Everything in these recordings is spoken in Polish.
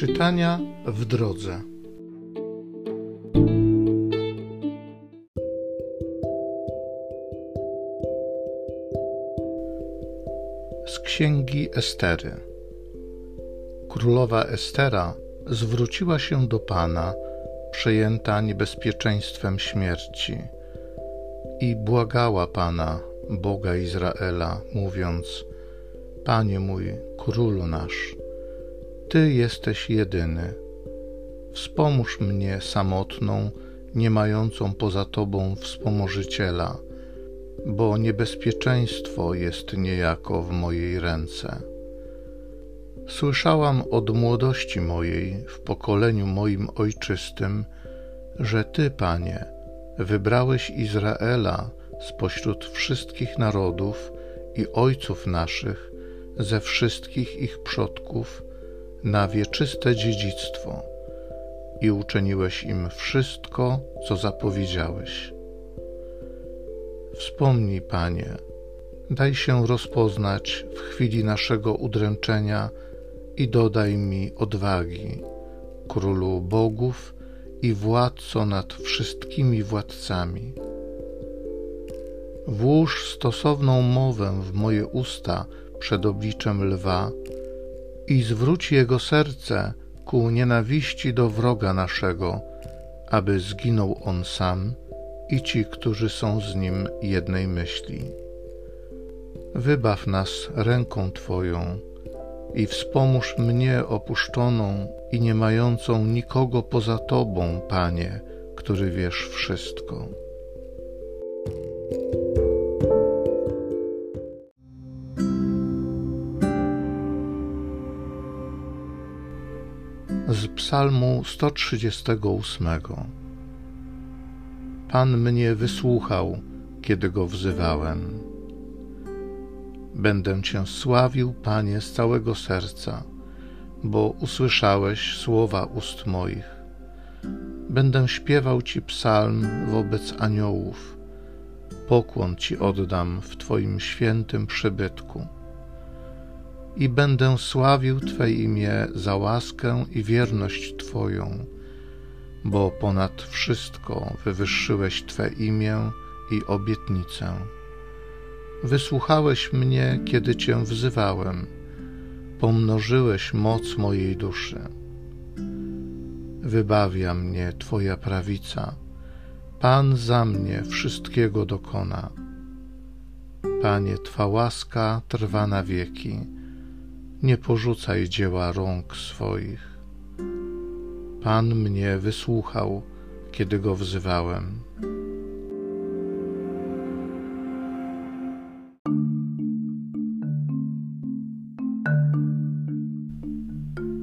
Czytania w drodze. Z księgi Estery. Królowa Estera zwróciła się do Pana, przejęta niebezpieczeństwem śmierci, i błagała Pana, Boga Izraela, mówiąc: Panie mój, królu nasz, Ty jesteś jedyny. Wspomóż mnie samotną, nie mającą poza Tobą wspomożyciela, bo niebezpieczeństwo jest niejako w mojej ręce. Słyszałam od młodości mojej, w pokoleniu moim ojczystym, że Ty, Panie, wybrałeś Izraela spośród wszystkich narodów i ojców naszych, ze wszystkich ich przodków, na wieczyste dziedzictwo i uczyniłeś im wszystko, co zapowiedziałeś. Wspomnij, Panie, daj się rozpoznać w chwili naszego udręczenia i dodaj mi odwagi, królu bogów i władco nad wszystkimi władcami. Włóż stosowną mowę w moje usta przed obliczem lwa i zwróć jego serce ku nienawiści do wroga naszego, aby zginął on sam i ci, którzy są z nim jednej myśli. Wybaw nas ręką Twoją i wspomóż mnie opuszczoną i nie mającą nikogo poza Tobą, Panie, który wiesz wszystko. Z Psalmu 138. Pan mnie wysłuchał, kiedy go wzywałem. Będę Cię sławił, Panie, z całego serca, bo usłyszałeś słowa ust moich. Będę śpiewał Ci psalm wobec aniołów. Pokłon Ci oddam w Twoim świętym przybytku i będę sławił Twe imię za łaskę i wierność Twoją, bo ponad wszystko wywyższyłeś Twe imię i obietnicę. Wysłuchałeś mnie, kiedy Cię wzywałem, pomnożyłeś moc mojej duszy. Wybawia mnie Twoja prawica, Pan za mnie wszystkiego dokona. Panie, Twa łaska trwa na wieki nie porzucaj dzieła rąk swoich. Pan mnie wysłuchał, kiedy go wzywałem.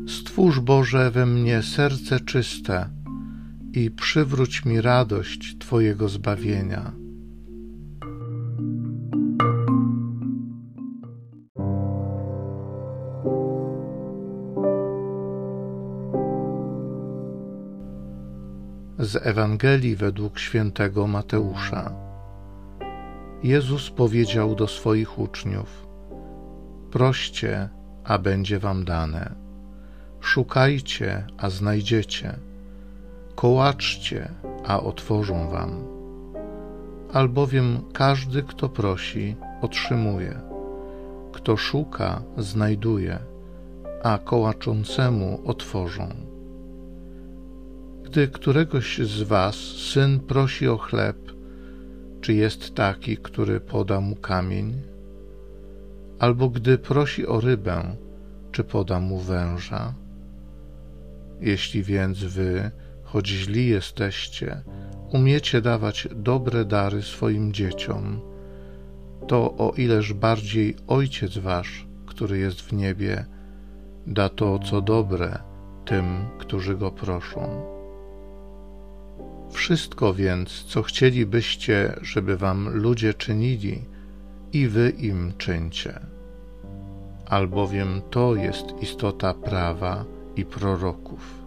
Stwórz Boże we mnie serce czyste i przywróć mi radość Twojego zbawienia z Ewangelii według świętego Mateusza. Jezus powiedział do swoich uczniów: Proście, a będzie wam dane. Szukajcie, a znajdziecie. Kołaczcie, a otworzą wam. Albowiem każdy, kto prosi, otrzymuje. Kto szuka, znajduje, a kołaczącemu otworzą. Gdy któregoś z was syn prosi o chleb, czy jest taki, który poda mu kamień? Albo gdy prosi o rybę, czy poda mu węża? Jeśli więc wy, choć źli jesteście, umiecie dawać dobre dary swoim dzieciom, to o ileż bardziej Ojciec Wasz, który jest w niebie, da to, co dobre tym, którzy Go proszą. Wszystko więc, co chcielibyście, żeby wam ludzie czynili, i wy im czyńcie. Albowiem to jest istota prawa i proroków.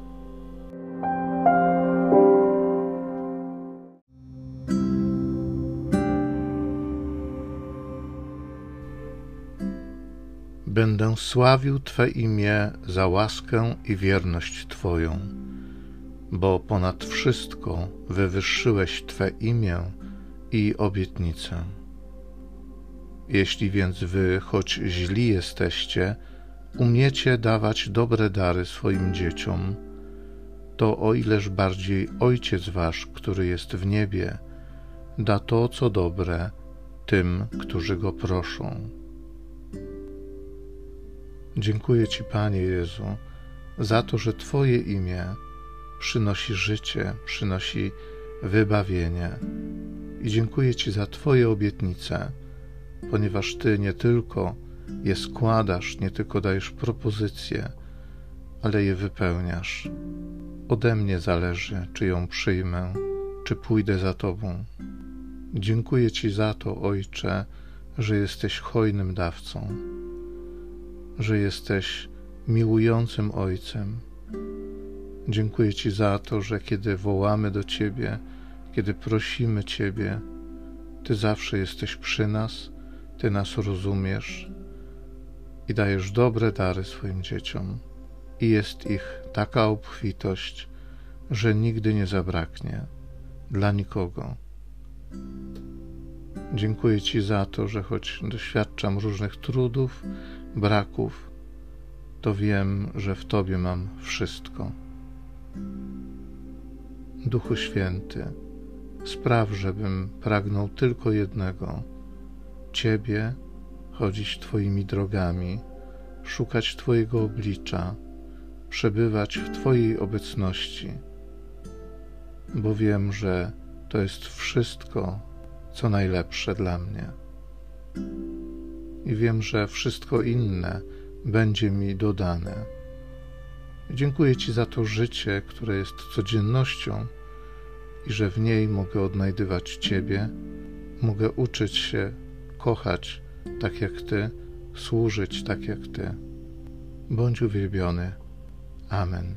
Będę sławił Twe imię za łaskę i wierność Twoją, bo ponad wszystko wywyższyłeś Twe imię i obietnicę. Jeśli więc wy, choć źli jesteście, umiecie dawać dobre dary swoim dzieciom, to o ileż bardziej Ojciec Wasz, który jest w niebie, da to, co dobre tym, którzy Go proszą. Dziękuję Ci, Panie Jezu, za to, że Twoje imię przynosi życie, przynosi wybawienie. I dziękuję Ci za Twoje obietnice, ponieważ Ty nie tylko je składasz, nie tylko dajesz propozycje, ale je wypełniasz. Ode mnie zależy, czy ją przyjmę, czy pójdę za Tobą. Dziękuję Ci za to, Ojcze, że jesteś hojnym dawcą, że jesteś miłującym Ojcem. Dziękuję Ci za to, że kiedy wołamy do Ciebie, kiedy prosimy Ciebie, Ty zawsze jesteś przy nas, Ty nas rozumiesz i dajesz dobre dary swoim dzieciom. I jest ich taka obfitość, że nigdy nie zabraknie dla nikogo. Dziękuję Ci za to, że choć doświadczam różnych trudów, braków, to wiem, że w Tobie mam wszystko. Duchu Święty, spraw, żebym pragnął tylko jednego Ciebie, chodzić Twoimi drogami, szukać Twojego oblicza, przebywać w Twojej obecności, bo wiem, że to jest wszystko, co najlepsze dla mnie. I wiem, że wszystko inne będzie mi dodane. Dziękuję Ci za to życie, które jest codziennością i że w niej mogę odnajdywać Ciebie, mogę uczyć się kochać tak jak Ty, służyć tak jak Ty. Bądź uwielbiony. Amen.